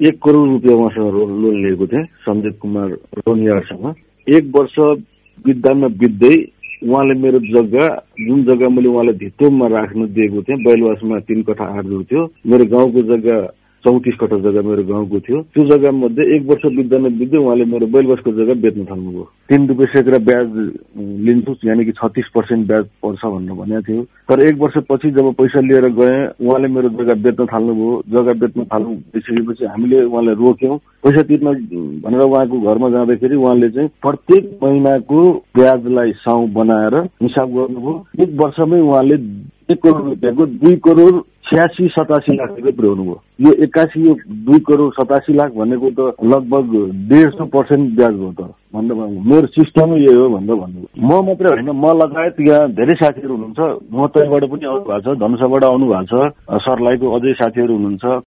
एक करोड रुपियाँ उहाँसँग लोन लिएको थिएँ सञ्जीव कुमार रोनियासँग एक वर्ष बित्दामा बित्दै उहाँले मेरो जग्गा जुन जग्गा मैले उहाँलाई धितोमा राख्न दिएको थिएँ बैलवासमा तिन कठा आठ थियो मेरो गाउँको जग्गा चौतिस कठा जग्गा मेरो गाउँको थियो। त्यो जग्गा मध्ये एक वर्ष बित्दैन बित्दै उहाँले मेरो बैलबसको जग्गा बेच्न थाल्नुभयो। तिन रुपियाँ सैकडा ब्याज लिन्छु यानि कि छत्तिस पर्सेन्ट ब्याज पर्छ भनेर भनेको थियो। तर एक वर्षपछि जब पैसा लिएर गएँ उहाँले मेरो जग्गा बेच्न थाल्नुभयो। जग्गा बेच्न थाल्नु भइसकेपछि हामीले उहाँलाई रोक्यौँ। पैसा तिर्न भनेर उहाँको घरमा जाँदाखेरि उहाँले चाहिँ प्रत्येक महिनाको ब्याजलाई साउ बनाएर हिसाब गर्नुभयो। एक वर्षमै उहाँले एक करोड रुपियाँको दुई करोड छ्यासी सतासी लाख रुपियाँ पुर्याउनु भयो। यो एक्कासी यो दुई करोड सतासी लाख भनेको त लगभग डेढ सौ पर्सेन्ट ब्याज भयो त। भन्दा मेरो सिस्टमै यही हो भनेर भन्नुभयो। म मात्रै होइन म लगायत यहाँ धेरै साथीहरू हुनुहुन्छ। म तैबाट पनि आउनु भएको छ धनुषाबाट आउनु भएको छ सर्लाईको अझै साथीहरू हुनुहुन्छ।